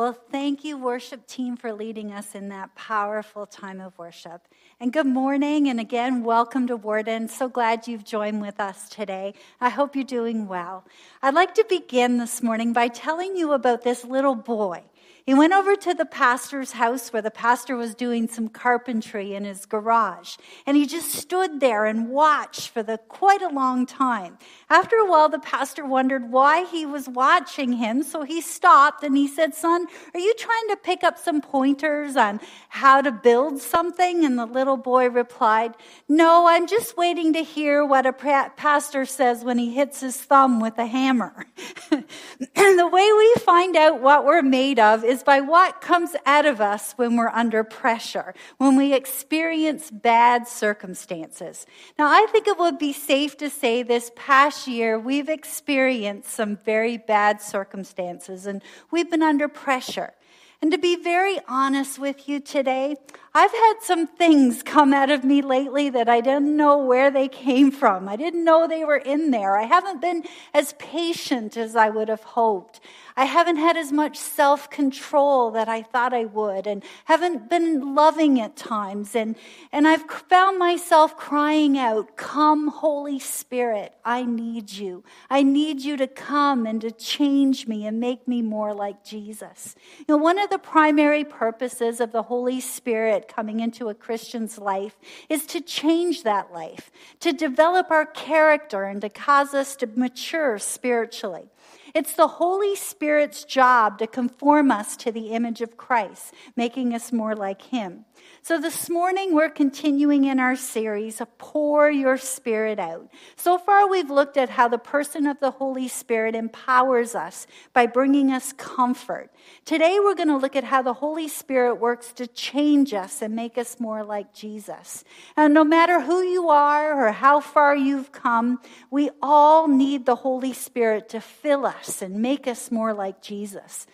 Well, thank you, worship team, for leading us in that powerful time of worship. And good morning, and again, welcome to Warden. So glad you've joined with us today. I hope you're doing well. I'd like to begin this morning by telling you about this little boy. He went over to the pastor's house where the pastor was doing some carpentry in his garage. And he just stood there and watched for the quite a long time. After a while, the pastor wondered why he was watching him. So he stopped and he said, son, are you trying to pick up some pointers on how to build something? And the little boy replied, no, I'm just waiting to hear what a pastor says when he hits his thumb with a hammer. and the way we find out what we're made of is by what comes out of us when we're under pressure, when we experience bad circumstances. Now, I think it would be safe to say this past year we've experienced some very bad circumstances and we've been under pressure. And to be very honest with you today, I've had some things come out of me lately that I didn't know where they came from. I didn't know they were in there. I haven't been as patient as I would have hoped. I haven't had as much self control that I thought I would and haven't been loving at times. And, and I've found myself crying out, Come, Holy Spirit, I need you. I need you to come and to change me and make me more like Jesus. You know, one of the primary purposes of the Holy Spirit coming into a Christian's life is to change that life, to develop our character and to cause us to mature spiritually. It's the Holy Spirit's job to conform us to the image of Christ, making us more like Him. So this morning we're continuing in our series, Pour Your Spirit Out. So far we've looked at how the person of the Holy Spirit empowers us by bringing us comfort. Today we're going to look at how the Holy Spirit works to change us and make us more like Jesus. And no matter who you are or how far you've come, we all need the Holy Spirit to fill us and make us more like Jesus.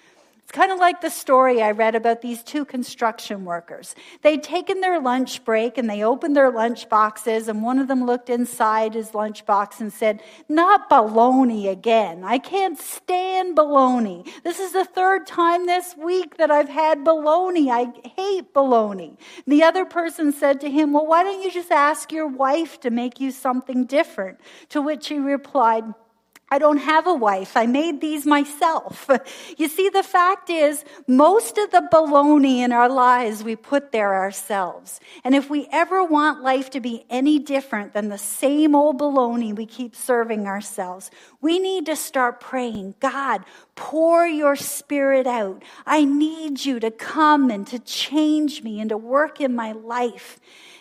It's kind of like the story I read about these two construction workers. They'd taken their lunch break and they opened their lunch boxes, and one of them looked inside his lunch box and said, Not baloney again. I can't stand baloney. This is the third time this week that I've had baloney. I hate baloney. The other person said to him, Well, why don't you just ask your wife to make you something different? To which he replied, I don't have a wife. I made these myself. You see, the fact is, most of the baloney in our lives we put there ourselves. And if we ever want life to be any different than the same old baloney we keep serving ourselves, we need to start praying, God, pour your spirit out. I need you to come and to change me and to work in my life.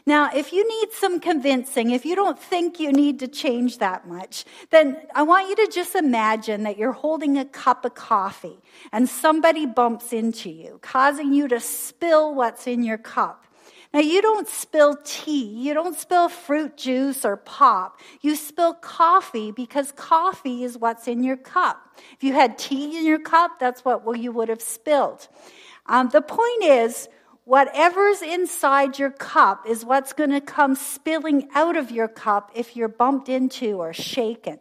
Now, if you need some convincing, if you don't think you need to change that much, then I want you to just imagine that you're holding a cup of coffee and somebody bumps into you, causing you to spill what's in your cup. Now, you don't spill tea, you don't spill fruit juice or pop. You spill coffee because coffee is what's in your cup. If you had tea in your cup, that's what you would have spilled. Um, the point is, Whatever's inside your cup is what's going to come spilling out of your cup if you're bumped into or shaken.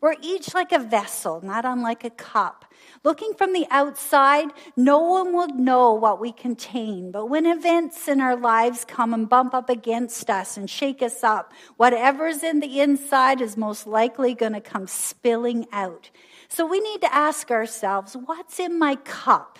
We're each like a vessel, not unlike a cup. Looking from the outside, no one will know what we contain. But when events in our lives come and bump up against us and shake us up, whatever's in the inside is most likely going to come spilling out. So we need to ask ourselves, what's in my cup?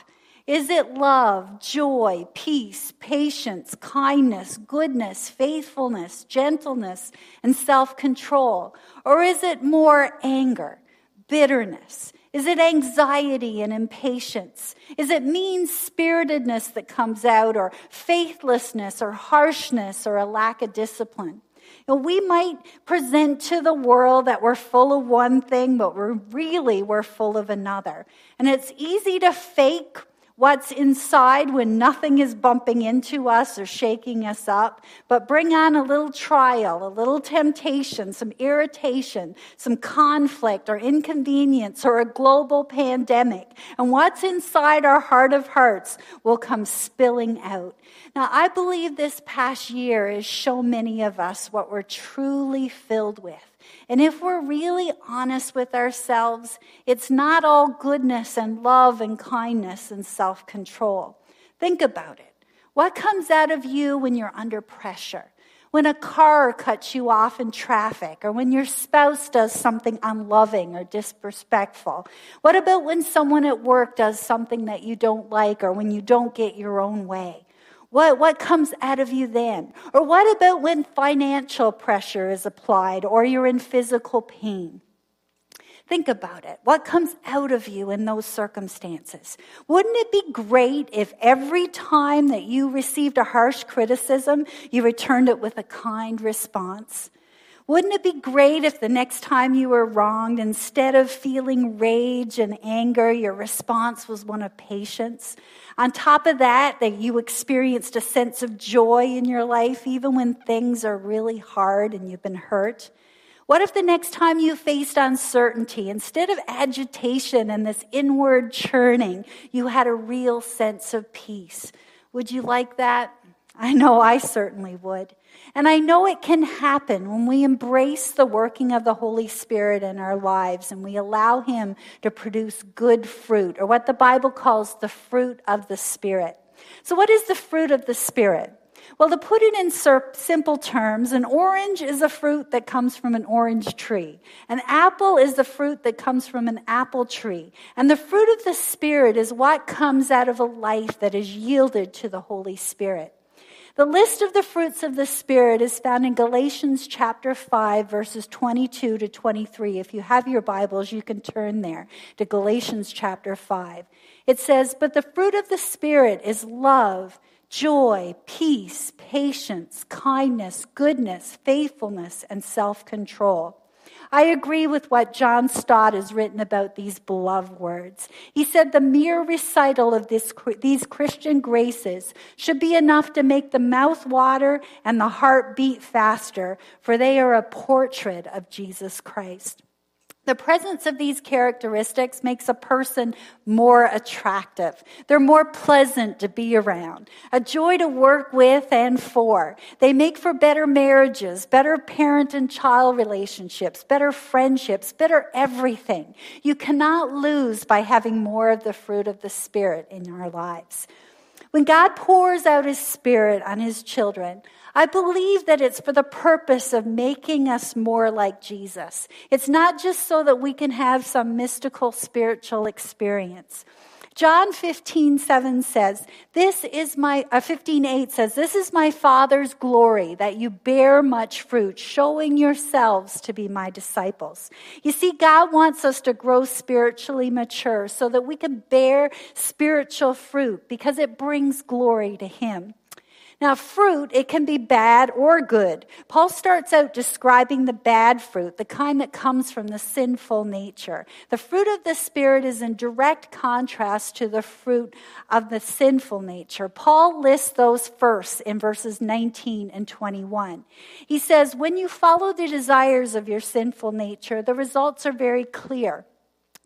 Is it love, joy, peace, patience, kindness, goodness, faithfulness, gentleness, and self control? Or is it more anger, bitterness? Is it anxiety and impatience? Is it mean spiritedness that comes out, or faithlessness, or harshness, or a lack of discipline? We might present to the world that we're full of one thing, but we're really we're full of another. And it's easy to fake what's inside when nothing is bumping into us or shaking us up, but bring on a little trial, a little temptation, some irritation, some conflict or inconvenience or a global pandemic. And what's inside our heart of hearts will come spilling out. Now, I believe this past year has shown many of us what we're truly filled with. And if we're really honest with ourselves, it's not all goodness and love and kindness and self control. Think about it. What comes out of you when you're under pressure? When a car cuts you off in traffic, or when your spouse does something unloving or disrespectful? What about when someone at work does something that you don't like, or when you don't get your own way? What, what comes out of you then? Or what about when financial pressure is applied or you're in physical pain? Think about it. What comes out of you in those circumstances? Wouldn't it be great if every time that you received a harsh criticism, you returned it with a kind response? Wouldn't it be great if the next time you were wronged, instead of feeling rage and anger, your response was one of patience? On top of that, that you experienced a sense of joy in your life, even when things are really hard and you've been hurt? What if the next time you faced uncertainty, instead of agitation and this inward churning, you had a real sense of peace? Would you like that? I know I certainly would. And I know it can happen when we embrace the working of the Holy Spirit in our lives and we allow Him to produce good fruit, or what the Bible calls the fruit of the Spirit. So, what is the fruit of the Spirit? Well, to put it in simple terms, an orange is a fruit that comes from an orange tree. An apple is the fruit that comes from an apple tree. And the fruit of the Spirit is what comes out of a life that is yielded to the Holy Spirit. The list of the fruits of the Spirit is found in Galatians chapter 5, verses 22 to 23. If you have your Bibles, you can turn there to Galatians chapter 5. It says, But the fruit of the Spirit is love, joy, peace, patience, kindness, goodness, faithfulness, and self control. I agree with what John Stott has written about these beloved words. He said the mere recital of this, these Christian graces should be enough to make the mouth water and the heart beat faster, for they are a portrait of Jesus Christ. The presence of these characteristics makes a person more attractive. They're more pleasant to be around, a joy to work with and for. They make for better marriages, better parent and child relationships, better friendships, better everything. You cannot lose by having more of the fruit of the Spirit in our lives. When God pours out His Spirit on His children, I believe that it's for the purpose of making us more like Jesus. It's not just so that we can have some mystical spiritual experience. John 15, 7 says, This is my, uh, 15, 8 says, This is my Father's glory, that you bear much fruit, showing yourselves to be my disciples. You see, God wants us to grow spiritually mature so that we can bear spiritual fruit because it brings glory to Him. Now, fruit, it can be bad or good. Paul starts out describing the bad fruit, the kind that comes from the sinful nature. The fruit of the Spirit is in direct contrast to the fruit of the sinful nature. Paul lists those first in verses 19 and 21. He says, When you follow the desires of your sinful nature, the results are very clear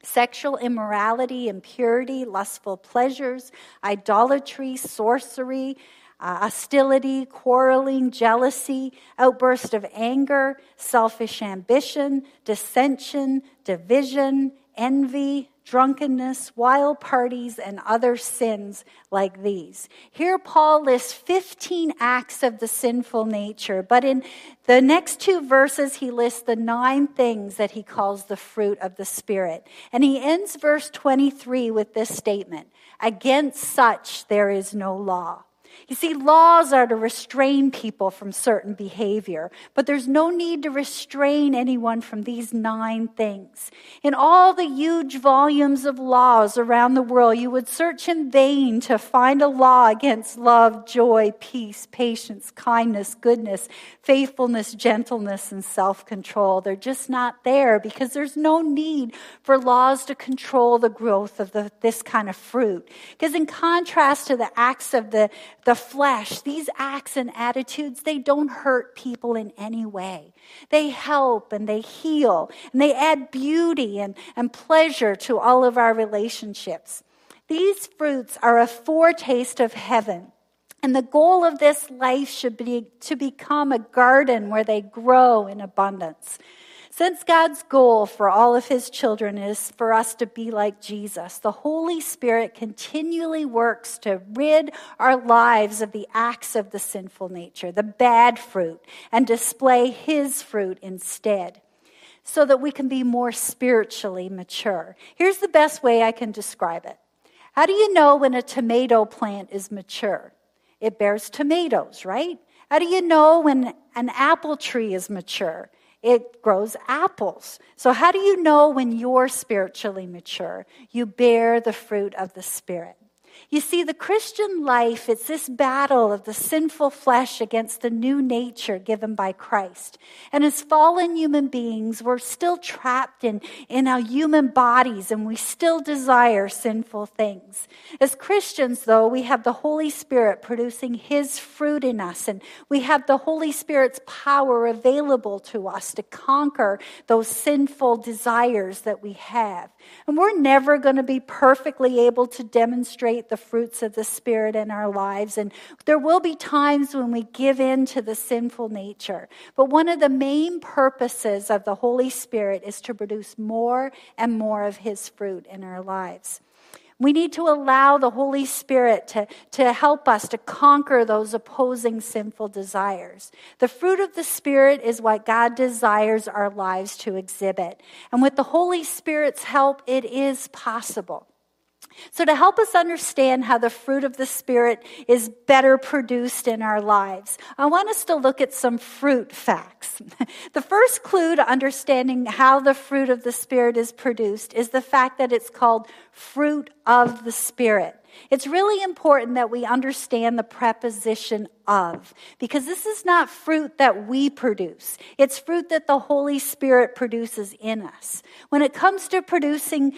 sexual immorality, impurity, lustful pleasures, idolatry, sorcery uh, hostility, quarreling, jealousy, outburst of anger, selfish ambition, dissension, division, envy, drunkenness, wild parties, and other sins like these. Here, Paul lists 15 acts of the sinful nature, but in the next two verses, he lists the nine things that he calls the fruit of the Spirit. And he ends verse 23 with this statement Against such there is no law. You see, laws are to restrain people from certain behavior, but there's no need to restrain anyone from these nine things. In all the huge volumes of laws around the world, you would search in vain to find a law against love, joy, peace, patience, kindness, goodness, faithfulness, gentleness, and self control. They're just not there because there's no need for laws to control the growth of the, this kind of fruit. Because in contrast to the acts of the, the flesh, these acts and attitudes, they don't hurt people in any way. They help and they heal and they add beauty and, and pleasure to all of our relationships. These fruits are a foretaste of heaven and the goal of this life should be to become a garden where they grow in abundance. Since God's goal for all of his children is for us to be like Jesus, the Holy Spirit continually works to rid our lives of the acts of the sinful nature, the bad fruit, and display his fruit instead so that we can be more spiritually mature. Here's the best way I can describe it. How do you know when a tomato plant is mature? It bears tomatoes, right? How do you know when an apple tree is mature? It grows apples. So, how do you know when you're spiritually mature? You bear the fruit of the Spirit. You see, the Christian life, it's this battle of the sinful flesh against the new nature given by Christ. And as fallen human beings, we're still trapped in, in our human bodies and we still desire sinful things. As Christians, though, we have the Holy Spirit producing His fruit in us, and we have the Holy Spirit's power available to us to conquer those sinful desires that we have. And we're never going to be perfectly able to demonstrate the fruits of the Spirit in our lives. And there will be times when we give in to the sinful nature. But one of the main purposes of the Holy Spirit is to produce more and more of His fruit in our lives. We need to allow the Holy Spirit to, to help us to conquer those opposing sinful desires. The fruit of the Spirit is what God desires our lives to exhibit. And with the Holy Spirit's help, it is possible. So, to help us understand how the fruit of the Spirit is better produced in our lives, I want us to look at some fruit facts. the first clue to understanding how the fruit of the Spirit is produced is the fact that it's called fruit of the Spirit. It's really important that we understand the preposition of, because this is not fruit that we produce. It's fruit that the Holy Spirit produces in us. When it comes to producing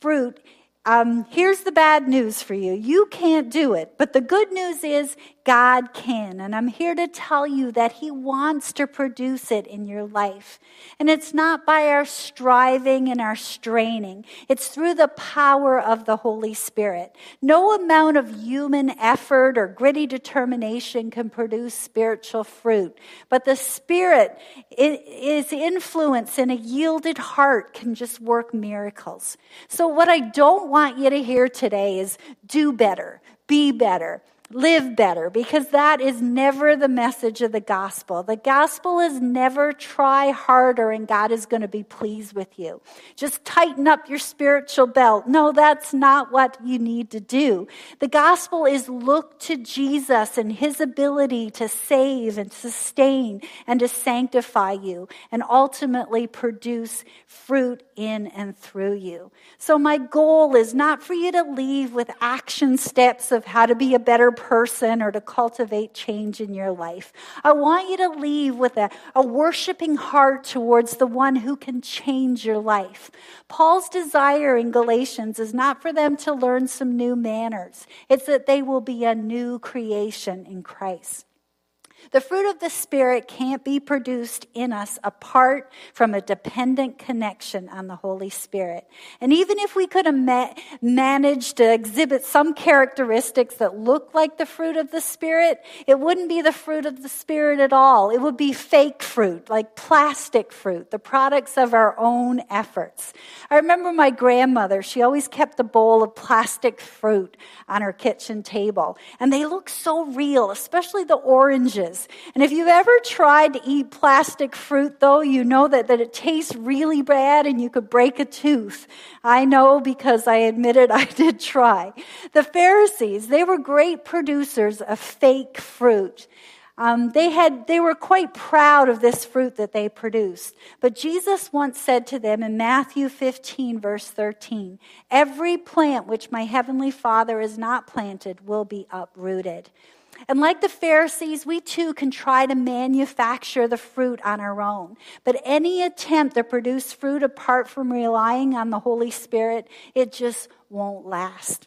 fruit, um, here's the bad news for you. You can't do it. But the good news is God can. And I'm here to tell you that He wants to produce it in your life. And it's not by our striving and our straining, it's through the power of the Holy Spirit. No amount of human effort or gritty determination can produce spiritual fruit. But the Spirit is influence in a yielded heart can just work miracles. So, what I don't want you to hear today is do better, be better live better because that is never the message of the gospel. The gospel is never try harder and God is going to be pleased with you. Just tighten up your spiritual belt. No, that's not what you need to do. The gospel is look to Jesus and his ability to save and sustain and to sanctify you and ultimately produce fruit in and through you. So my goal is not for you to leave with action steps of how to be a better person or to cultivate change in your life. I want you to leave with a, a worshiping heart towards the one who can change your life. Paul's desire in Galatians is not for them to learn some new manners, it's that they will be a new creation in Christ. The fruit of the Spirit can't be produced in us apart from a dependent connection on the Holy Spirit. And even if we could have ma- managed to exhibit some characteristics that look like the fruit of the Spirit, it wouldn't be the fruit of the Spirit at all. It would be fake fruit, like plastic fruit, the products of our own efforts. I remember my grandmother, she always kept a bowl of plastic fruit on her kitchen table. And they look so real, especially the oranges and if you've ever tried to eat plastic fruit, though, you know that, that it tastes really bad and you could break a tooth. I know because I admitted I did try. The Pharisees, they were great producers of fake fruit. Um, they had they were quite proud of this fruit that they produced but jesus once said to them in matthew 15 verse 13 every plant which my heavenly father has not planted will be uprooted and like the Pharisees, we too can try to manufacture the fruit on our own. But any attempt to produce fruit apart from relying on the Holy Spirit, it just won't last.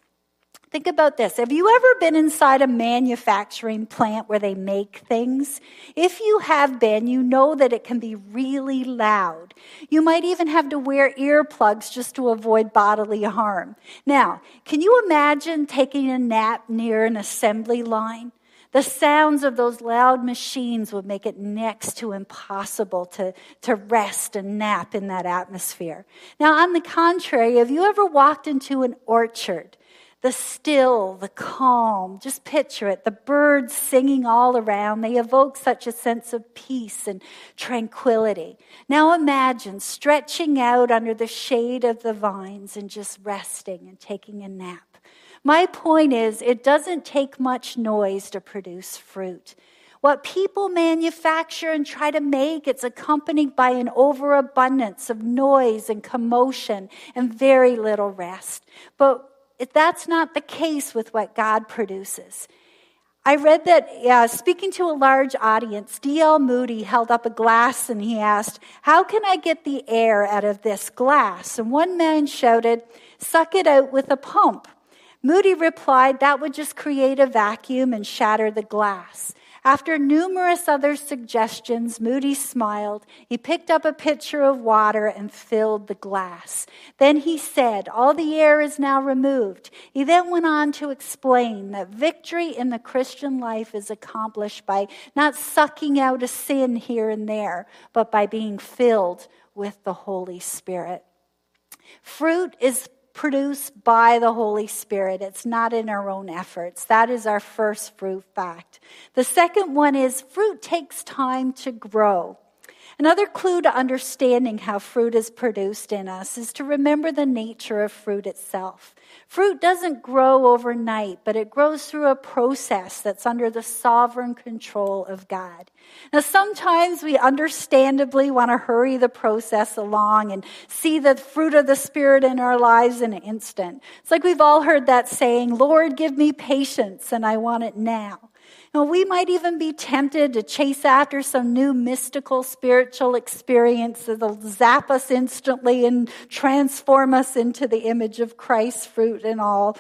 Think about this. Have you ever been inside a manufacturing plant where they make things? If you have been, you know that it can be really loud. You might even have to wear earplugs just to avoid bodily harm. Now, can you imagine taking a nap near an assembly line? The sounds of those loud machines would make it next to impossible to, to rest and nap in that atmosphere. Now, on the contrary, have you ever walked into an orchard? The still, the calm. Just picture it. The birds singing all around. They evoke such a sense of peace and tranquility. Now imagine stretching out under the shade of the vines and just resting and taking a nap. My point is, it doesn't take much noise to produce fruit. What people manufacture and try to make, it's accompanied by an overabundance of noise and commotion and very little rest. But that's not the case with what God produces. I read that uh, speaking to a large audience, D.L. Moody held up a glass and he asked, How can I get the air out of this glass? And one man shouted, Suck it out with a pump. Moody replied, That would just create a vacuum and shatter the glass. After numerous other suggestions, Moody smiled. He picked up a pitcher of water and filled the glass. Then he said, All the air is now removed. He then went on to explain that victory in the Christian life is accomplished by not sucking out a sin here and there, but by being filled with the Holy Spirit. Fruit is produced by the Holy Spirit. It's not in our own efforts. That is our first fruit fact. The second one is fruit takes time to grow. Another clue to understanding how fruit is produced in us is to remember the nature of fruit itself. Fruit doesn't grow overnight, but it grows through a process that's under the sovereign control of God. Now, sometimes we understandably want to hurry the process along and see the fruit of the Spirit in our lives in an instant. It's like we've all heard that saying, Lord, give me patience, and I want it now. We might even be tempted to chase after some new mystical spiritual experience that'll zap us instantly and transform us into the image of Christ's fruit and all.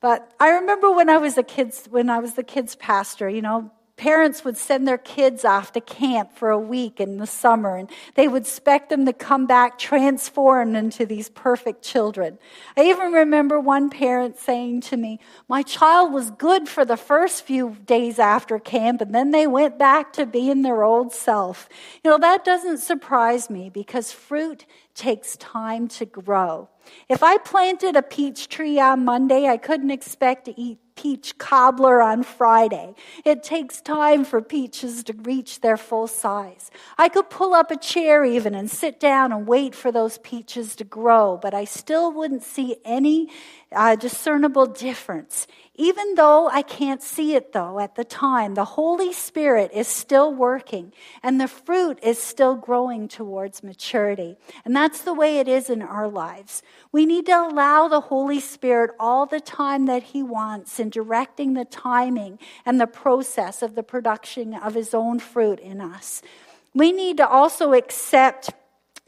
But I remember when I was a kid's, when I was the kids pastor, you know, parents would send their kids off to camp for a week in the summer and they would expect them to come back transformed into these perfect children. I even remember one parent saying to me, My child was good for the first few days after camp and then they went back to being their old self. You know, that doesn't surprise me because fruit takes time to grow. If I planted a peach tree on Monday, I couldn't expect to eat peach cobbler on Friday. It takes time for peaches to reach their full size. I could pull up a chair even and sit down and wait for those peaches to grow, but I still wouldn't see any uh, discernible difference. Even though I can't see it though at the time, the Holy Spirit is still working and the fruit is still growing towards maturity. And that's the way it is in our lives. We need to allow the Holy Spirit all the time that He wants in directing the timing and the process of the production of His own fruit in us. We need to also accept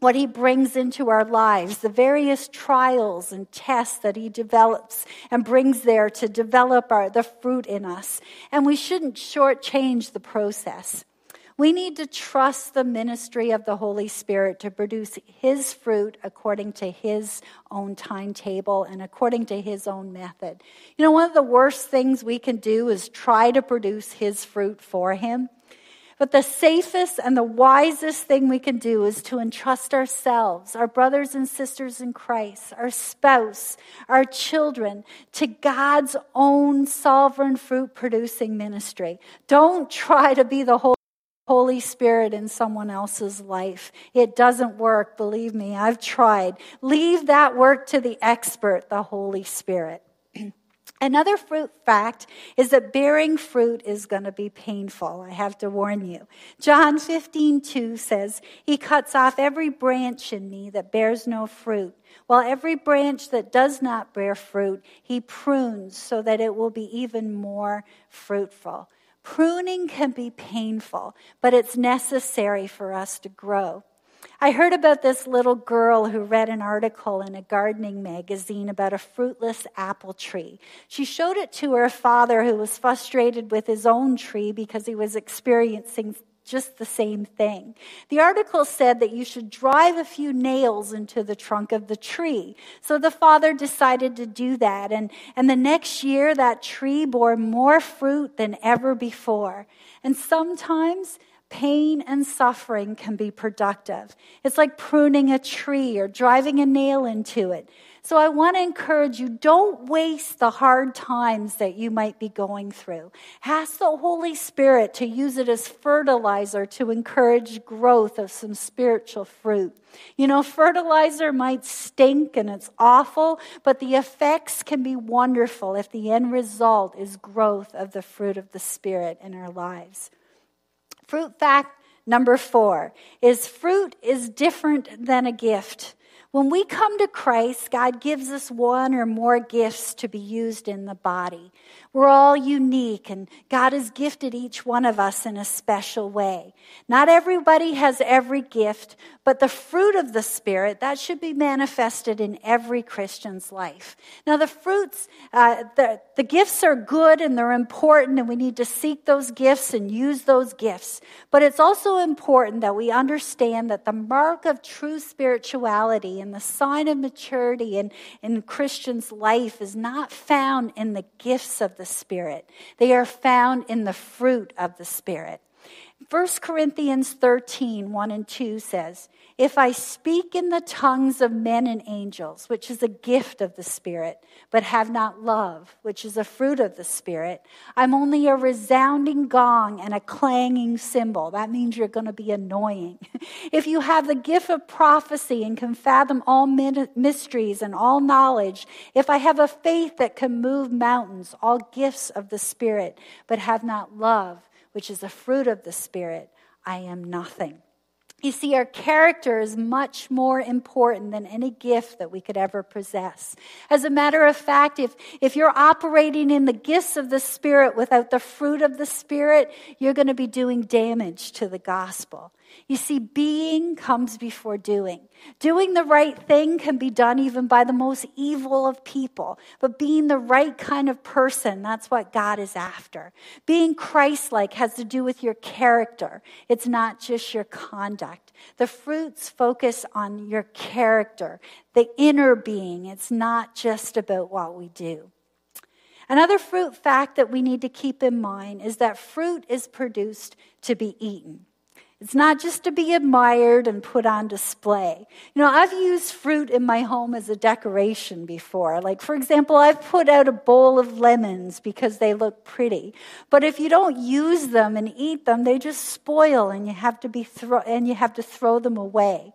what he brings into our lives, the various trials and tests that he develops and brings there to develop our, the fruit in us. And we shouldn't shortchange the process. We need to trust the ministry of the Holy Spirit to produce His fruit according to His own timetable and according to His own method. You know, one of the worst things we can do is try to produce His fruit for Him. But the safest and the wisest thing we can do is to entrust ourselves, our brothers and sisters in Christ, our spouse, our children, to God's own sovereign fruit producing ministry. Don't try to be the Holy Spirit in someone else's life. It doesn't work, believe me. I've tried. Leave that work to the expert, the Holy Spirit. Another fruit fact is that bearing fruit is going to be painful. I have to warn you. John 15, 2 says, He cuts off every branch in me that bears no fruit, while every branch that does not bear fruit, He prunes so that it will be even more fruitful. Pruning can be painful, but it's necessary for us to grow. I heard about this little girl who read an article in a gardening magazine about a fruitless apple tree. She showed it to her father, who was frustrated with his own tree because he was experiencing just the same thing. The article said that you should drive a few nails into the trunk of the tree. So the father decided to do that. And, and the next year, that tree bore more fruit than ever before. And sometimes pain and suffering can be productive. It's like pruning a tree or driving a nail into it. So I want to encourage you don't waste the hard times that you might be going through. Ask the Holy Spirit to use it as fertilizer to encourage growth of some spiritual fruit. You know, fertilizer might stink and it's awful, but the effects can be wonderful if the end result is growth of the fruit of the Spirit in our lives. Fruit fact number four is fruit is different than a gift. When we come to Christ, God gives us one or more gifts to be used in the body. We're all unique, and God has gifted each one of us in a special way. Not everybody has every gift, but the fruit of the Spirit, that should be manifested in every Christian's life. Now, the fruits, uh, the, the gifts are good and they're important, and we need to seek those gifts and use those gifts. But it's also important that we understand that the mark of true spirituality and the sign of maturity in, in Christian's life is not found in the gifts of the Spirit. They are found in the fruit of the Spirit. 1 Corinthians 13, 1 and 2 says, If I speak in the tongues of men and angels, which is a gift of the Spirit, but have not love, which is a fruit of the Spirit, I'm only a resounding gong and a clanging cymbal. That means you're going to be annoying. if you have the gift of prophecy and can fathom all mysteries and all knowledge, if I have a faith that can move mountains, all gifts of the Spirit, but have not love, which is a fruit of the Spirit, I am nothing. You see, our character is much more important than any gift that we could ever possess. As a matter of fact, if, if you're operating in the gifts of the Spirit without the fruit of the Spirit, you're going to be doing damage to the gospel. You see, being comes before doing. Doing the right thing can be done even by the most evil of people, but being the right kind of person, that's what God is after. Being Christ like has to do with your character, it's not just your conduct. The fruits focus on your character, the inner being. It's not just about what we do. Another fruit fact that we need to keep in mind is that fruit is produced to be eaten. It's not just to be admired and put on display. You know, I've used fruit in my home as a decoration before. Like, for example, I've put out a bowl of lemons because they look pretty. But if you don't use them and eat them, they just spoil and you have to be throw, and you have to throw them away.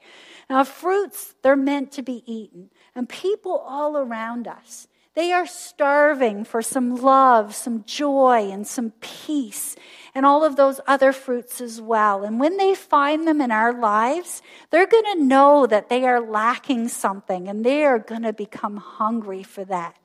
Now, fruits, they're meant to be eaten. And people all around us, they are starving for some love, some joy, and some peace, and all of those other fruits as well. And when they find them in our lives, they're going to know that they are lacking something, and they are going to become hungry for that.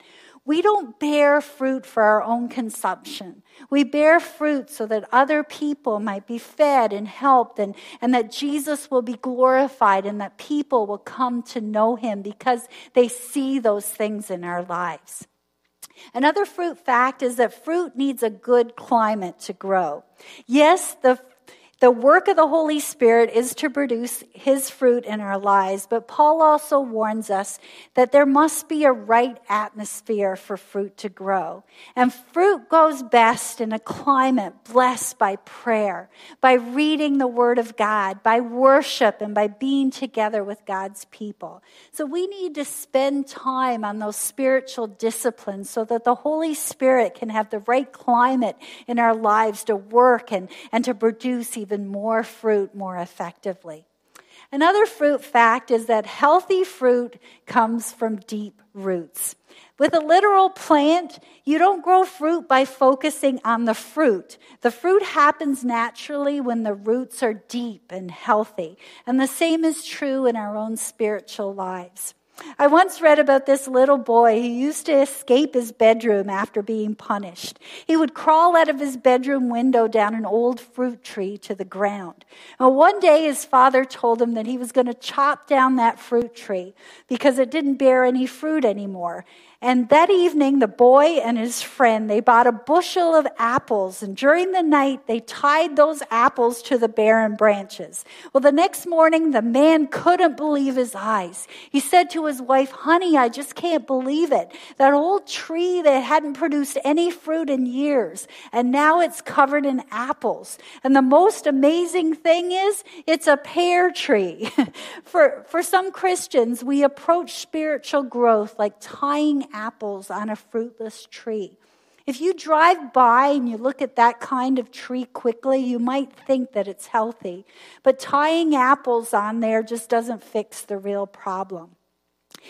We don't bear fruit for our own consumption. We bear fruit so that other people might be fed and helped and, and that Jesus will be glorified and that people will come to know him because they see those things in our lives. Another fruit fact is that fruit needs a good climate to grow. Yes, the the work of the Holy Spirit is to produce his fruit in our lives, but Paul also warns us that there must be a right atmosphere for fruit to grow. And fruit goes best in a climate blessed by prayer, by reading the Word of God, by worship, and by being together with God's people. So we need to spend time on those spiritual disciplines so that the Holy Spirit can have the right climate in our lives to work and, and to produce even even more fruit more effectively. Another fruit fact is that healthy fruit comes from deep roots. With a literal plant, you don't grow fruit by focusing on the fruit. The fruit happens naturally when the roots are deep and healthy. And the same is true in our own spiritual lives. I once read about this little boy who used to escape his bedroom after being punished. He would crawl out of his bedroom window down an old fruit tree to the ground. Well, one day his father told him that he was going to chop down that fruit tree because it didn't bear any fruit anymore. And that evening, the boy and his friend, they bought a bushel of apples. And during the night, they tied those apples to the barren branches. Well, the next morning, the man couldn't believe his eyes. He said to his wife, honey, I just can't believe it. That old tree that hadn't produced any fruit in years. And now it's covered in apples. And the most amazing thing is, it's a pear tree. for, for some Christians, we approach spiritual growth like tying apples on a fruitless tree. If you drive by and you look at that kind of tree quickly, you might think that it's healthy. But tying apples on there just doesn't fix the real problem.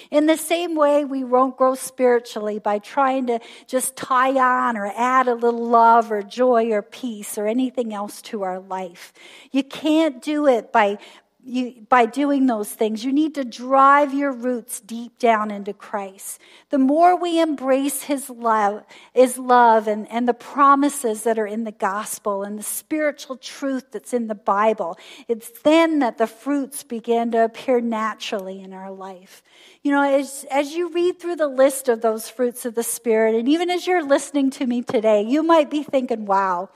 In the same way, we won't grow spiritually by trying to just tie on or add a little love or joy or peace or anything else to our life. You can't do it by, you, by doing those things, you need to drive your roots deep down into Christ. The more we embrace His love, His love and, and the promises that are in the gospel and the spiritual truth that's in the Bible, it's then that the fruits begin to appear naturally in our life. You know, as, as you read through the list of those fruits of the Spirit, and even as you're listening to me today, you might be thinking, wow,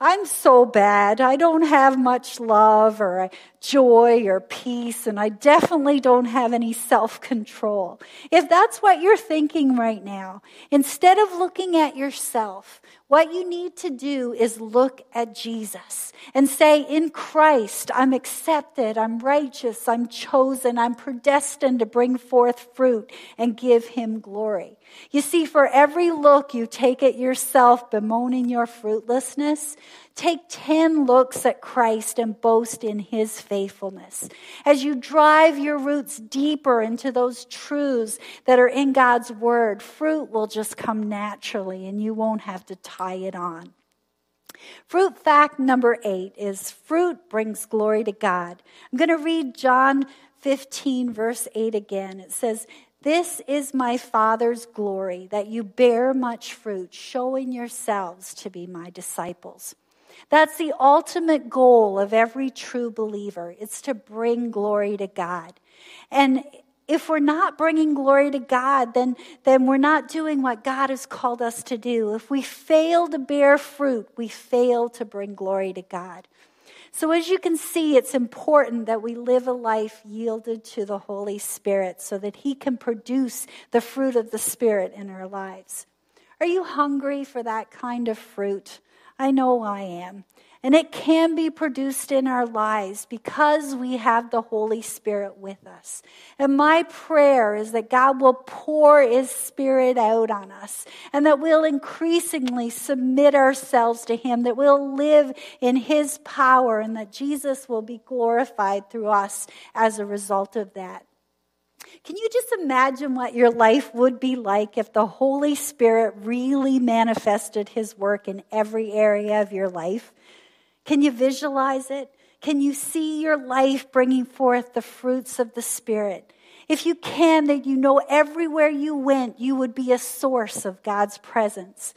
I'm so bad. I don't have much love or joy or peace, and I definitely don't have any self control. If that's what you're thinking right now, instead of looking at yourself, what you need to do is look at Jesus and say, In Christ, I'm accepted, I'm righteous, I'm chosen, I'm predestined to bring forth fruit and give him glory. You see, for every look you take at yourself bemoaning your fruitlessness, take 10 looks at Christ and boast in his faithfulness. As you drive your roots deeper into those truths that are in God's word, fruit will just come naturally and you won't have to tie it on. Fruit fact number eight is fruit brings glory to God. I'm going to read John 15, verse 8 again. It says, this is my Father's glory, that you bear much fruit, showing yourselves to be my disciples. That's the ultimate goal of every true believer. It's to bring glory to God. And if we're not bringing glory to God, then, then we're not doing what God has called us to do. If we fail to bear fruit, we fail to bring glory to God. So, as you can see, it's important that we live a life yielded to the Holy Spirit so that He can produce the fruit of the Spirit in our lives. Are you hungry for that kind of fruit? I know I am. And it can be produced in our lives because we have the Holy Spirit with us. And my prayer is that God will pour His Spirit out on us and that we'll increasingly submit ourselves to Him, that we'll live in His power, and that Jesus will be glorified through us as a result of that. Can you just imagine what your life would be like if the Holy Spirit really manifested His work in every area of your life? Can you visualize it? Can you see your life bringing forth the fruits of the Spirit? If you can, then you know everywhere you went, you would be a source of God's presence.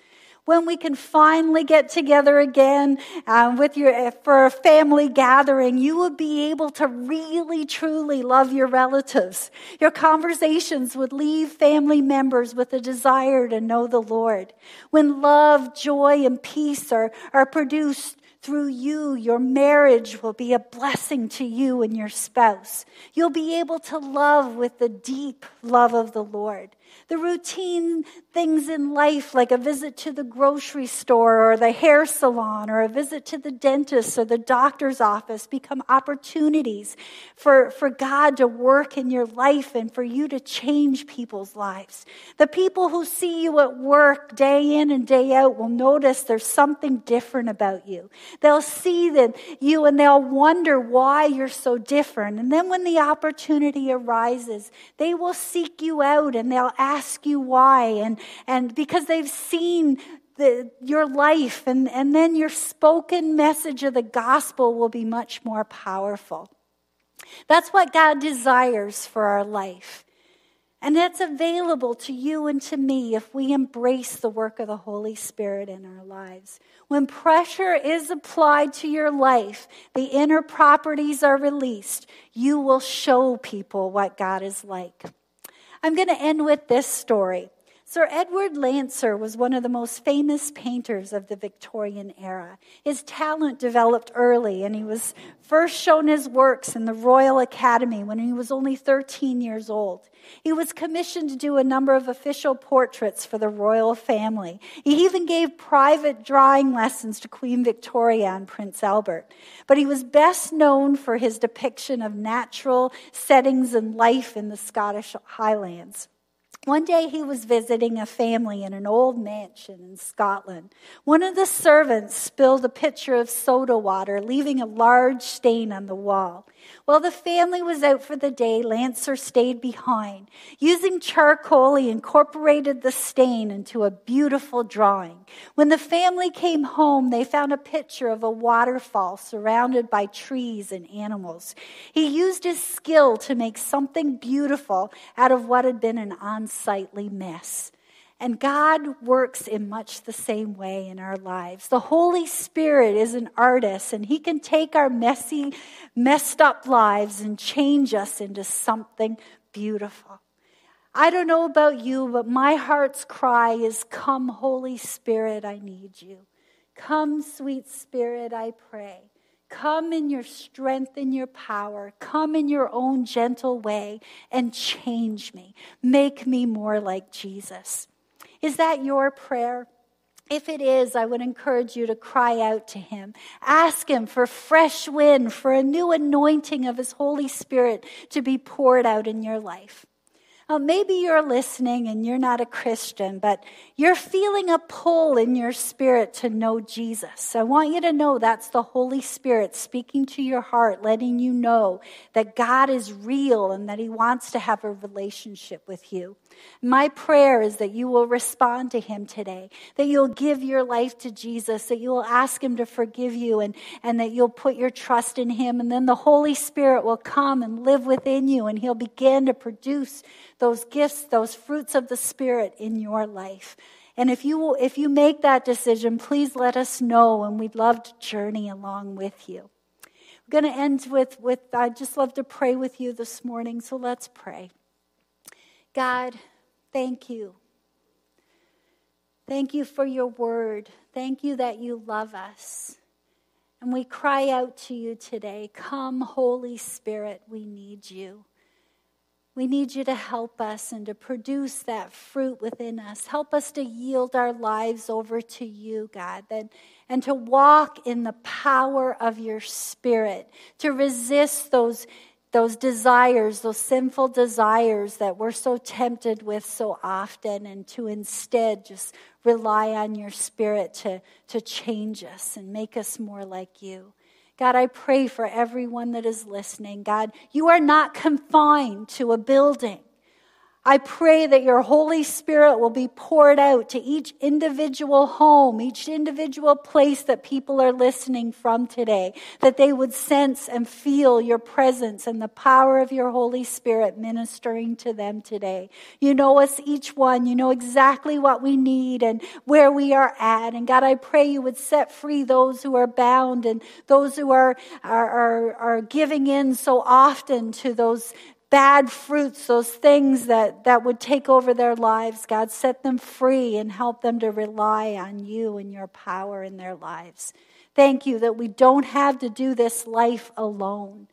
When we can finally get together again um, with your, for a family gathering, you will be able to really, truly love your relatives. Your conversations would leave family members with a desire to know the Lord. When love, joy, and peace are, are produced through you, your marriage will be a blessing to you and your spouse. You'll be able to love with the deep love of the Lord. The routine things in life, like a visit to the grocery store or the hair salon or a visit to the dentist or the doctor's office, become opportunities for, for God to work in your life and for you to change people's lives. The people who see you at work day in and day out will notice there's something different about you. They'll see that you and they'll wonder why you're so different. And then when the opportunity arises, they will seek you out and they'll ask you why. And, and because they've seen the, your life, and, and then your spoken message of the gospel will be much more powerful. That's what God desires for our life. And that's available to you and to me if we embrace the work of the Holy Spirit in our lives. When pressure is applied to your life, the inner properties are released, you will show people what God is like. I'm going to end with this story. Sir Edward Landseer was one of the most famous painters of the Victorian era. His talent developed early, and he was first shown his works in the Royal Academy when he was only 13 years old. He was commissioned to do a number of official portraits for the royal family. He even gave private drawing lessons to Queen Victoria and Prince Albert. But he was best known for his depiction of natural settings and life in the Scottish Highlands. One day he was visiting a family in an old mansion in Scotland. One of the servants spilled a pitcher of soda water, leaving a large stain on the wall. While the family was out for the day, Landseer stayed behind. Using charcoal, he incorporated the stain into a beautiful drawing. When the family came home, they found a picture of a waterfall surrounded by trees and animals. He used his skill to make something beautiful out of what had been an unsightly mess. And God works in much the same way in our lives. The Holy Spirit is an artist, and He can take our messy, messed up lives and change us into something beautiful. I don't know about you, but my heart's cry is Come, Holy Spirit, I need you. Come, sweet Spirit, I pray. Come in your strength and your power. Come in your own gentle way and change me. Make me more like Jesus. Is that your prayer? If it is, I would encourage you to cry out to him. Ask him for fresh wind, for a new anointing of his Holy Spirit to be poured out in your life. Uh, maybe you're listening and you're not a Christian, but you're feeling a pull in your spirit to know Jesus. I want you to know that's the Holy Spirit speaking to your heart, letting you know that God is real and that He wants to have a relationship with you. My prayer is that you will respond to him today, that you'll give your life to Jesus, that you will ask him to forgive you, and, and that you'll put your trust in him. And then the Holy Spirit will come and live within you, and he'll begin to produce those gifts, those fruits of the Spirit in your life. And if you, will, if you make that decision, please let us know, and we'd love to journey along with you. We're going to end with, with I'd just love to pray with you this morning, so let's pray. God, thank you. Thank you for your word. Thank you that you love us. And we cry out to you today Come, Holy Spirit, we need you. We need you to help us and to produce that fruit within us. Help us to yield our lives over to you, God, that, and to walk in the power of your spirit, to resist those those desires, those sinful desires that we're so tempted with so often, and to instead just rely on your spirit to, to change us and make us more like you. God, I pray for everyone that is listening. God, you are not confined to a building. I pray that your Holy Spirit will be poured out to each individual home, each individual place that people are listening from today, that they would sense and feel your presence and the power of your Holy Spirit ministering to them today. You know us each one. You know exactly what we need and where we are at. And God, I pray you would set free those who are bound and those who are, are, are, are giving in so often to those bad fruits, those things that, that would take over their lives. God, set them free and help them to rely on you and your power in their lives. Thank you that we don't have to do this life alone,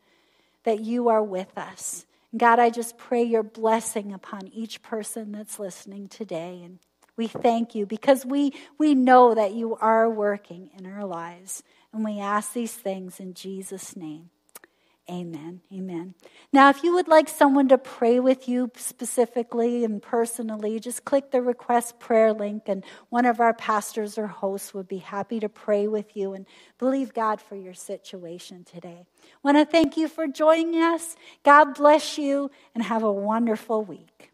that you are with us. God, I just pray your blessing upon each person that's listening today. And we thank you because we, we know that you are working in our lives. And we ask these things in Jesus' name. Amen. Amen. Now, if you would like someone to pray with you specifically and personally, just click the request prayer link, and one of our pastors or hosts would be happy to pray with you and believe God for your situation today. I want to thank you for joining us. God bless you, and have a wonderful week.